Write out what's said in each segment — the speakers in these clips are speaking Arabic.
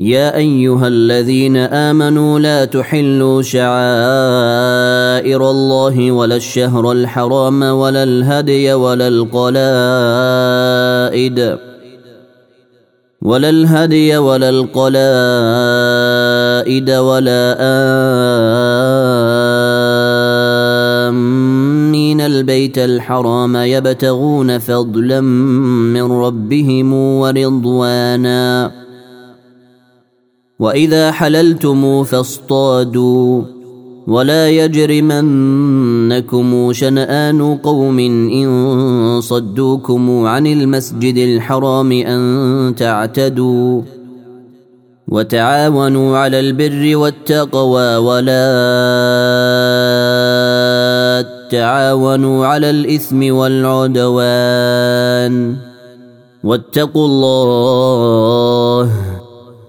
يا أيها الذين آمنوا لا تحلوا شعائر الله ولا الشهر الحرام ولا الهدي ولا القلائد ولا الهدي ولا القلائد ولا آمين. البيت الحرام يبتغون فضلا من ربهم ورضوانا وإذا حللتم فاصطادوا ولا يجرمنكم شنآن قوم إن صدوكم عن المسجد الحرام أن تعتدوا وتعاونوا على البر والتقوى ولا تعاونوا على الإثم والعدوان واتقوا الله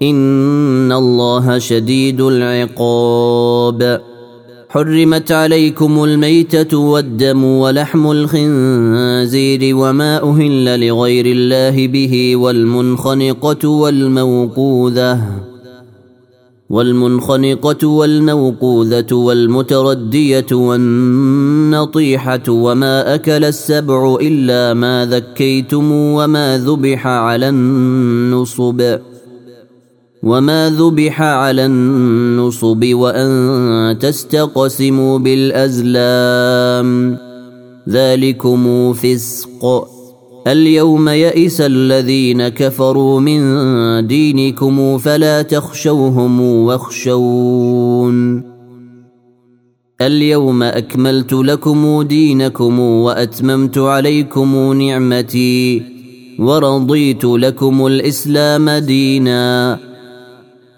إن الله شديد العقاب حرمت عليكم الميتة والدم ولحم الخنزير وما أهل لغير الله به والمنخنقة والموقوذة والمنخنقة والموقوذة والمتردية والنطيحة وما أكل السبع إلا ما ذكيتم وما ذبح على النصب ۖ وما ذبح على النصب وان تستقسموا بالازلام ذلكم فسق اليوم يئس الذين كفروا من دينكم فلا تخشوهم واخشون اليوم اكملت لكم دينكم واتممت عليكم نعمتي ورضيت لكم الاسلام دينا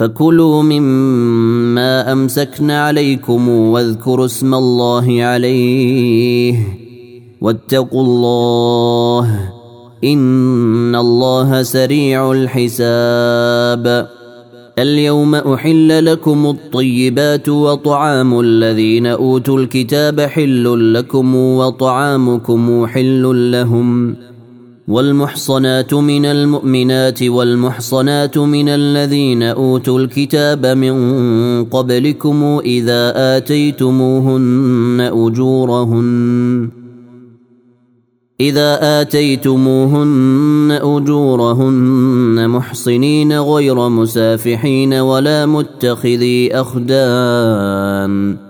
فكلوا مما امسكن عليكم واذكروا اسم الله عليه واتقوا الله إن الله سريع الحساب. اليوم أحل لكم الطيبات وطعام الذين أوتوا الكتاب حل لكم وطعامكم حل لهم والمحصنات من المؤمنات والمحصنات من الذين أوتوا الكتاب من قبلكم إذا آتيتموهن أجورهن إذا آتيتموهن أجورهن محصنين غير مسافحين ولا متخذي أخدان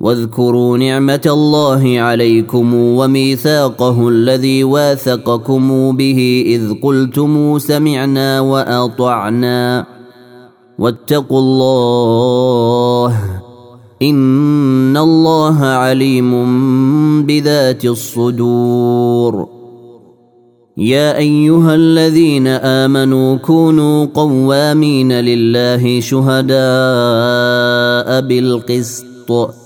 واذكروا نعمة الله عليكم وميثاقه الذي واثقكم به إذ قلتم سمعنا وأطعنا واتقوا الله إن الله عليم بذات الصدور. يا أيها الذين آمنوا كونوا قوامين لله شهداء بالقسط.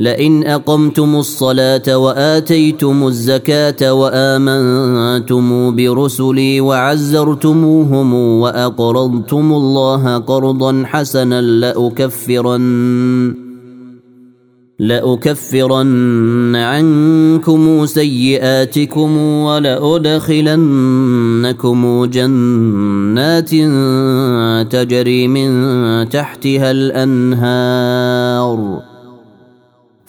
لئن أقمتم الصلاة وآتيتم الزكاة وآمنتم برسلي وعزرتموهم وأقرضتم الله قرضا حسنا لأكفرن لأكفرن عنكم سيئاتكم ولأدخلنكم جنات تجري من تحتها الأنهار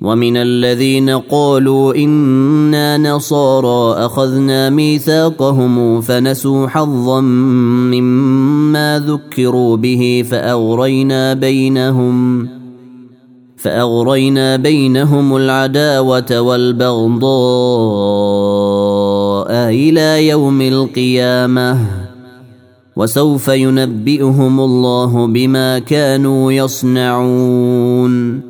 ومن الذين قالوا إنا نصارى أخذنا ميثاقهم فنسوا حظا مما ذكروا به فأغرينا بينهم فأغرينا بينهم العداوة والبغضاء إلى يوم القيامة وسوف ينبئهم الله بما كانوا يصنعون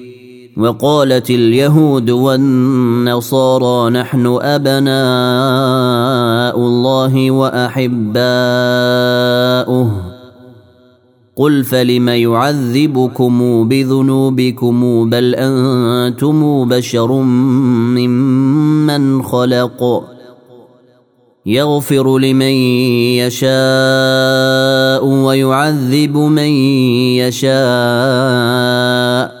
وقالت اليهود والنصارى نحن أبناء الله وأحباؤه. قل فلم يعذبكم بذنوبكم بل أنتم بشر ممن خلق. يغفر لمن يشاء ويعذب من يشاء.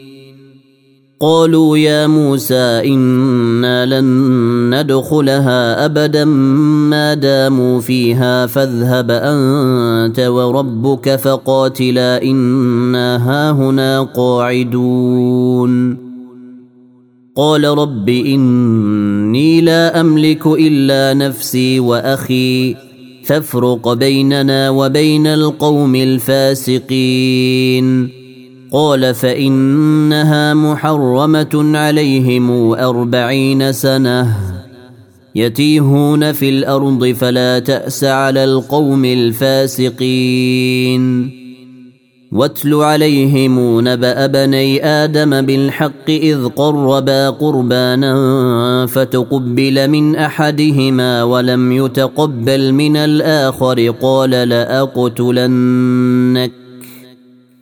قالوا يا موسى إنا لن ندخلها أبدا ما داموا فيها فاذهب أنت وربك فقاتلا إنا هاهنا قاعدون. قال رب إني لا أملك إلا نفسي وأخي فافرق بيننا وبين القوم الفاسقين. قال فإنها محرمة عليهم أربعين سنة. يتيهون في الأرض فلا تأس على القوم الفاسقين. واتل عليهم نبأ بني آدم بالحق إذ قربا قربانا فتقبل من أحدهما ولم يتقبل من الآخر. قال لأقتلنك.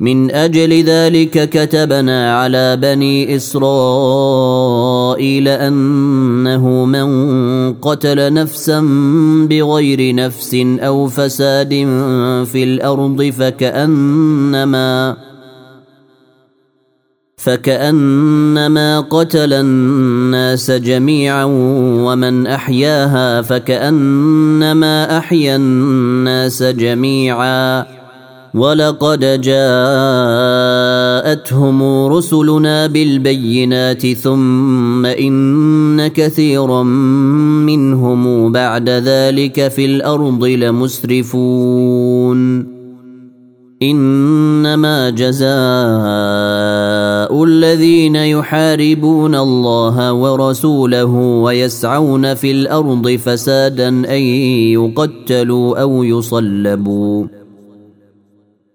من أجل ذلك كتبنا على بني إسرائيل أنه من قتل نفسا بغير نفس أو فساد في الأرض فكأنما فكأنما قتل الناس جميعا ومن أحياها فكأنما أحيا الناس جميعا ولقد جاءتهم رسلنا بالبينات ثم إن كثيرا منهم بعد ذلك في الأرض لمسرفون. إنما جزاء الذين يحاربون الله ورسوله ويسعون في الأرض فسادا أن يقتلوا أو يصلبوا.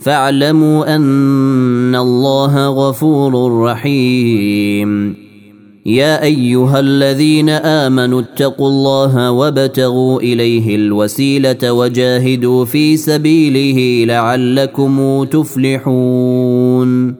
فاعلموا أن الله غفور رحيم. يا أيها الذين آمنوا اتقوا الله وابتغوا إليه الوسيلة وجاهدوا في سبيله لعلكم تفلحون.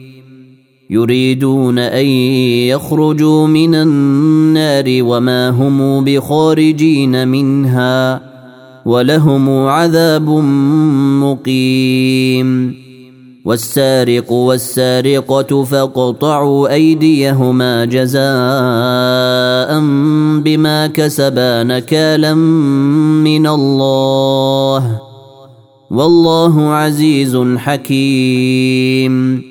يريدون أن يخرجوا من النار وما هم بخارجين منها ولهم عذاب مقيم. والسارق والسارقة فاقطعوا أيديهما جزاء بما كسبا نكالا من الله. والله عزيز حكيم.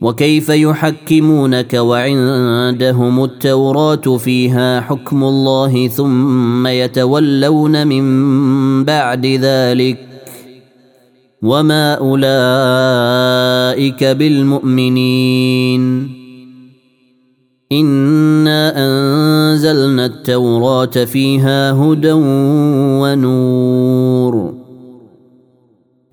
وكيف يحكمونك وعندهم التوراة فيها حكم الله ثم يتولون من بعد ذلك وما أولئك بالمؤمنين. إنا أنزلنا التوراة فيها هدى ونور.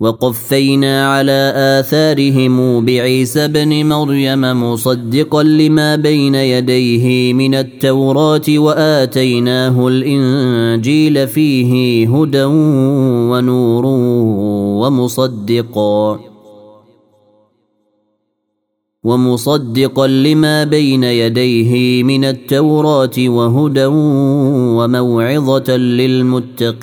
وقفينا على آثارهم بعيسى ابن مريم مصدقا لما بين يديه من التوراة وآتيناه الإنجيل فيه هدى ونور ومصدقا ومصدقا لما بين يديه من التوراة وهدى وموعظة للمتقين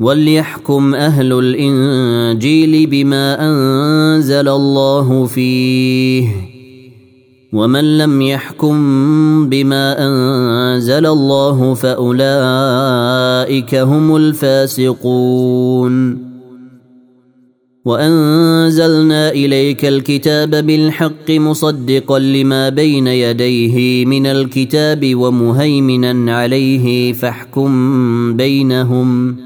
وليحكم أهل الإنجيل بما أنزل الله فيه ومن لم يحكم بما أنزل الله فأولئك هم الفاسقون. وأنزلنا إليك الكتاب بالحق مصدقا لما بين يديه من الكتاب ومهيمنا عليه فاحكم بينهم.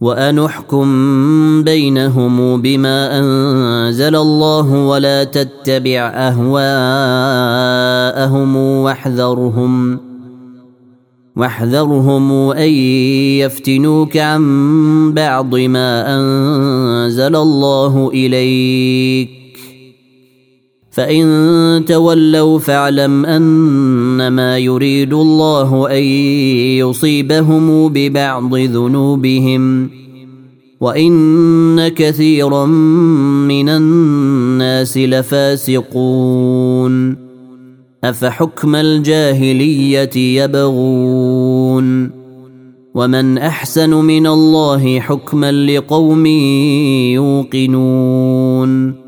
وانحكم بينهم بما انزل الله ولا تتبع اهواءهم واحذرهم واحذرهم ان يفتنوك عن بعض ما انزل الله اليك فإن تولوا فاعلم أنما يريد الله أن يصيبهم ببعض ذنوبهم وإن كثيرا من الناس لفاسقون أفحكم الجاهلية يبغون ومن أحسن من الله حكما لقوم يوقنون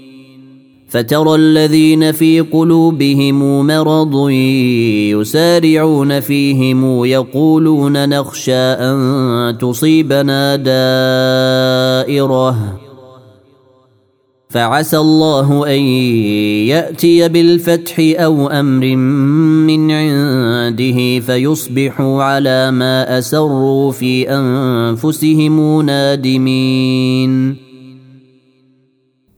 فترى الذين في قلوبهم مرض يسارعون فيهم يقولون نخشى أن تصيبنا دائرة. فعسى الله أن يأتي بالفتح أو أمر من عنده فيصبحوا على ما أسروا في أنفسهم نادمين.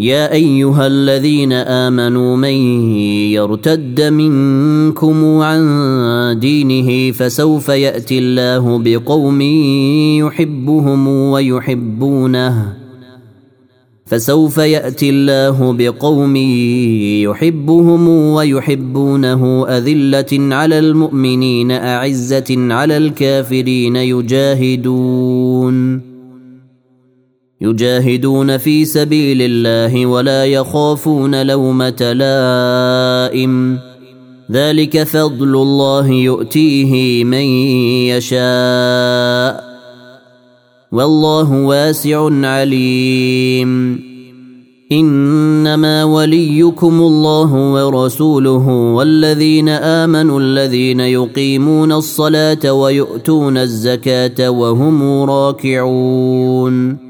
يا أيها الذين آمنوا من يرتد منكم عن دينه فسوف يأتي الله بقوم يحبهم ويحبونه فسوف يأتي الله بقوم يحبهم ويحبونه أذلة على المؤمنين أعزة على الكافرين يجاهدون. يجاهدون في سبيل الله ولا يخافون لومة لائم. ذلك فضل الله يؤتيه من يشاء. والله واسع عليم. إنما وليكم الله ورسوله والذين آمنوا الذين يقيمون الصلاة ويؤتون الزكاة وهم راكعون.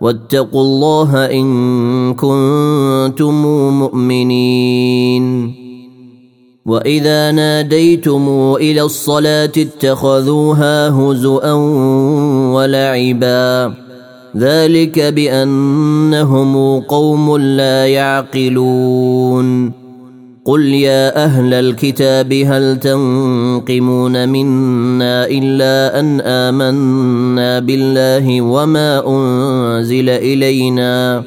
واتقوا الله إن كنتم مؤمنين. وإذا ناديتم إلى الصلاة اتخذوها هزءا ولعبا. ذلك بأنهم قوم لا يعقلون. قل يا أهل الكتاب هل تنقمون منا الا ان امنا بالله وما انزل الينا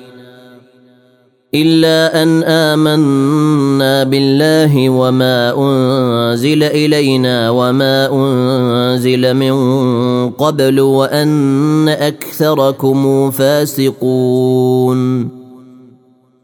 الا ان امنا بالله وما انزل الينا وما انزل من قبل وان اكثركم فاسقون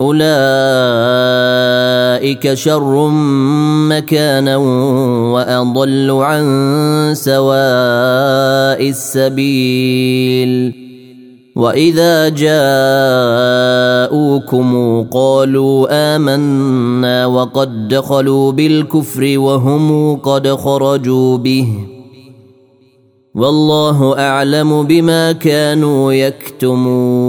أولئك شر مكانا وأضل عن سواء السبيل. وإذا جاءوكم قالوا آمنا وقد دخلوا بالكفر وهم قد خرجوا به. والله أعلم بما كانوا يكتمون.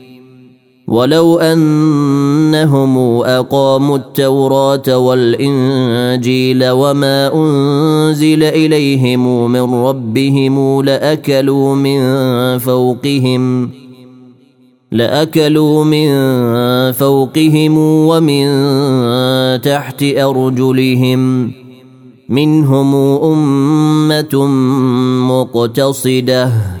ولو أنهم أقاموا التوراة والإنجيل وما أنزل إليهم من ربهم لأكلوا من فوقهم لأكلوا من فوقهم ومن تحت أرجلهم منهم أمة مقتصدة.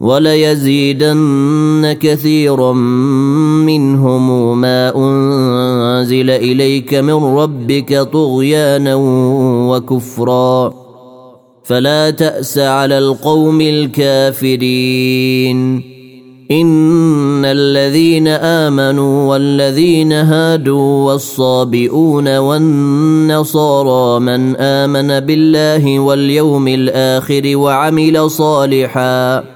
وليزيدن كثيرا منهم ما أنزل إليك من ربك طغيانا وكفرا. فلا تأس على القوم الكافرين. إن الذين آمنوا والذين هادوا والصابئون والنصارى من آمن بالله واليوم الآخر وعمل صالحا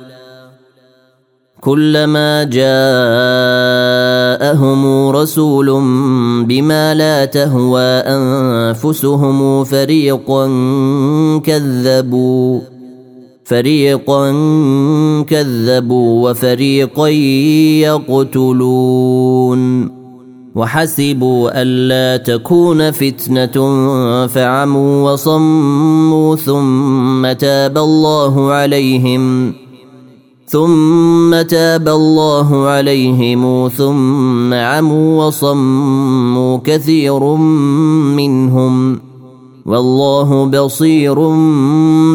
كلما جاءهم رسول بما لا تهوى أنفسهم فريقا كذبوا فريقا كذبوا وفريقا يقتلون. وحسبوا الا تكون فتنة فعموا وصموا ثم تاب الله عليهم. ثم تاب الله عليهم ثم عموا وصموا كثير منهم. والله بصير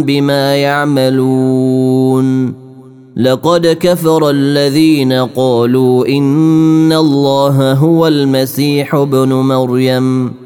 بما يعملون. لقد كفر الذين قالوا إن الله هو المسيح ابن مريم.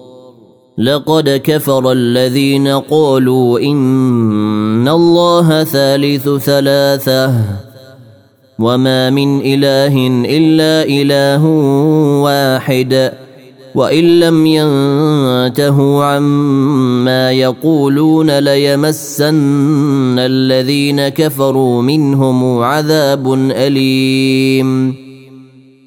لقد كفر الذين قالوا إن الله ثالث ثلاثة وما من إله إلا إله واحد وإن لم ينتهوا عما يقولون ليمسن الذين كفروا منهم عذاب أليم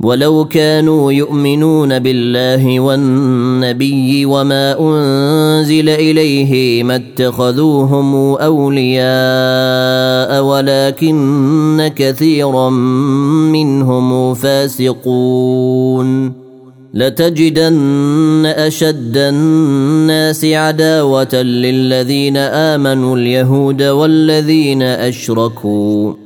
ولو كانوا يؤمنون بالله والنبي وما أنزل إليه ما اتخذوهم أولياء ولكن كثيرا منهم فاسقون. لتجدن أشد الناس عداوة للذين آمنوا اليهود والذين أشركوا.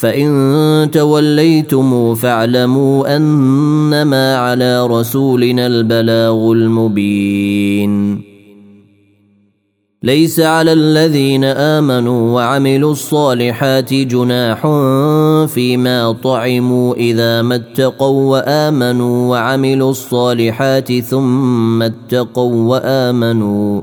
فإن توليتم فاعلموا أنما على رسولنا البلاغ المبين. ليس على الذين آمنوا وعملوا الصالحات جناح فيما طعموا إذا ما اتقوا وآمنوا وعملوا الصالحات ثم اتقوا وآمنوا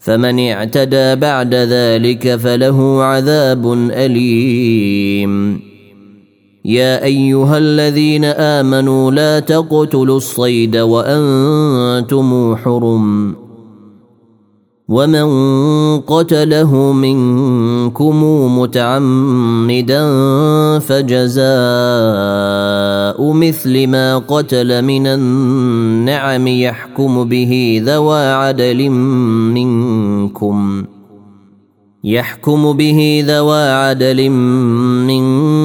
فمن اعتدى بعد ذلك فله عذاب أليم. يا أيها الذين آمنوا لا تقتلوا الصيد وأنتم حرم. ومن قتله منكم متعمدا فجزاء مثل ما قتل من النعم يحكم به ذوى عدل منكم يحكم به ذوى عدل منكم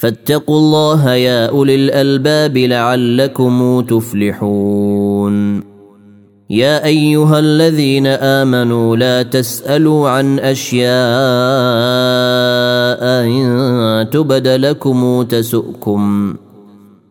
فاتقوا الله يا أولي الألباب لعلكم تفلحون. يا أيها الذين آمنوا لا تسألوا عن أشياء إن تبد لكم تسؤكم.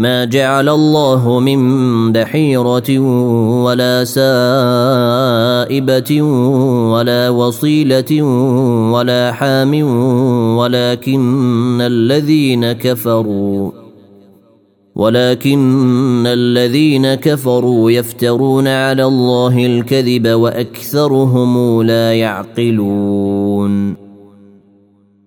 ما جعل الله من بحيرة ولا سائبة ولا وصيلة ولا حام ولكن الذين كفروا ولكن الذين كفروا يفترون على الله الكذب وأكثرهم لا يعقلون.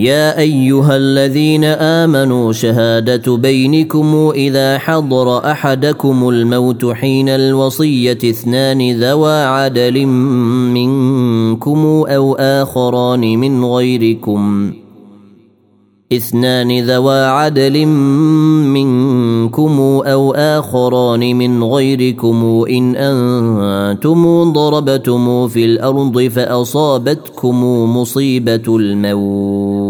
يا أيها الذين آمنوا شهادة بينكم إذا حضر أحدكم الموت حين الوصية اثنان ذوا عدل منكم أو آخران من غيركم. اثنان ذوا عدل منكم أو آخران من غيركم. إن أنتم ضربتم في الأرض فأصابتكم مصيبة الموت.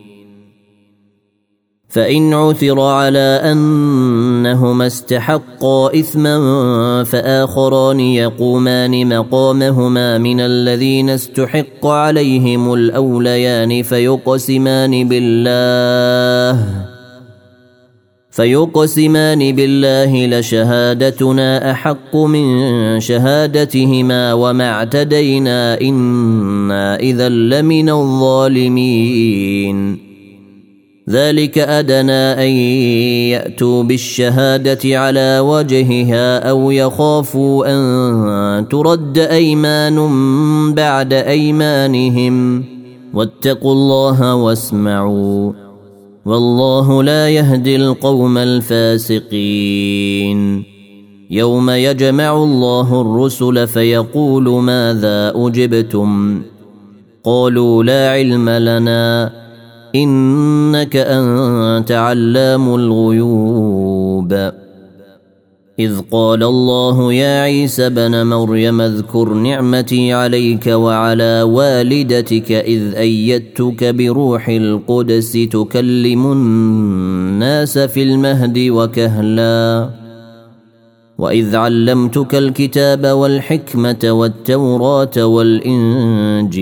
فإن عثر على أنهما استحقا إثما فآخران يقومان مقامهما من الذين استحق عليهم الأوليان فيقسمان بالله فيقسمان بالله لشهادتنا أحق من شهادتهما وما اعتدينا إنا إذا لمن الظالمين ذلك أدنى أن يأتوا بالشهادة على وجهها أو يخافوا أن ترد أيمان بعد أيمانهم. واتقوا الله واسمعوا. والله لا يهدي القوم الفاسقين. يوم يجمع الله الرسل فيقول ماذا أجبتم؟ قالوا لا علم لنا. إنك أنت علام الغيوب. إذ قال الله يا عيسى بن مريم اذكر نعمتي عليك وعلى والدتك إذ أيدتك بروح القدس تكلم الناس في المهد وكهلا. وإذ علمتك الكتاب والحكمة والتوراة والإنجيل.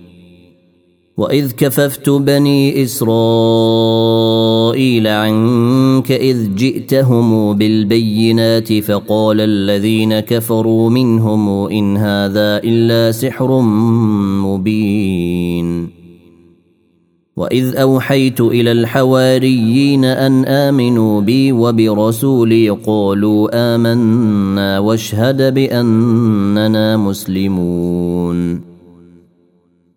واذ كففت بني اسرائيل عنك اذ جئتهم بالبينات فقال الذين كفروا منهم ان هذا الا سحر مبين. واذ اوحيت إلى الحواريين ان امنوا بي وبرسولي قالوا امنا واشهد باننا مسلمون.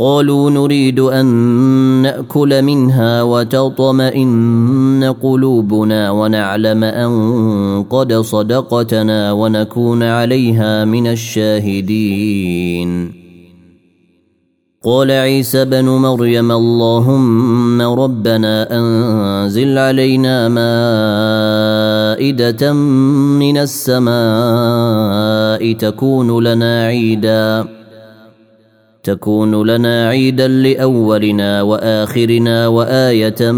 قالوا نريد أن نأكل منها وتطمئن قلوبنا ونعلم أن قد صدقتنا ونكون عليها من الشاهدين. قال عيسى بن مريم اللهم ربنا أنزل علينا مائدة من السماء تكون لنا عيداً تكون لنا عيدا لأولنا وآخرنا وآية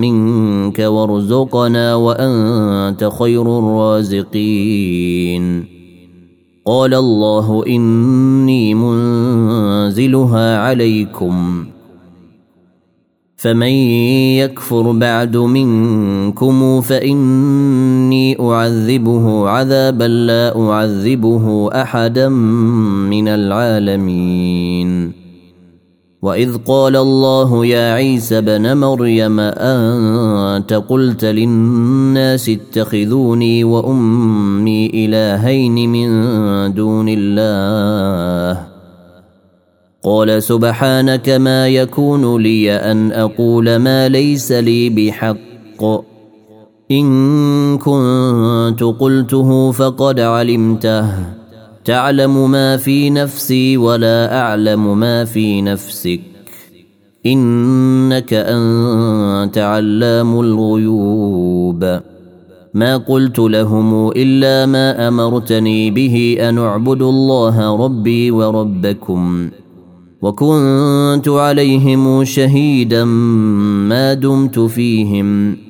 منك وارزقنا وأنت خير الرازقين. قال الله إني منزلها عليكم. فمن يكفر بعد منكم فاني أعذبه عذابا لا أعذبه أحدا من العالمين. وإذ قال الله يا عيسى بن مريم أنت قلت للناس اتخذوني وأمي إلهين من دون الله. قال سبحانك ما يكون لي أن أقول ما ليس لي بحق. إن كنت قلته فقد علمته. تعلم ما في نفسي ولا أعلم ما في نفسك. إنك أنت علام الغيوب. ما قلت لهم إلا ما أمرتني به أن اعبدوا الله ربي وربكم. وكنت عليهم شهيدا ما دمت فيهم.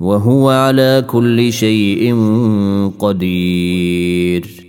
وهو على كل شيء قدير.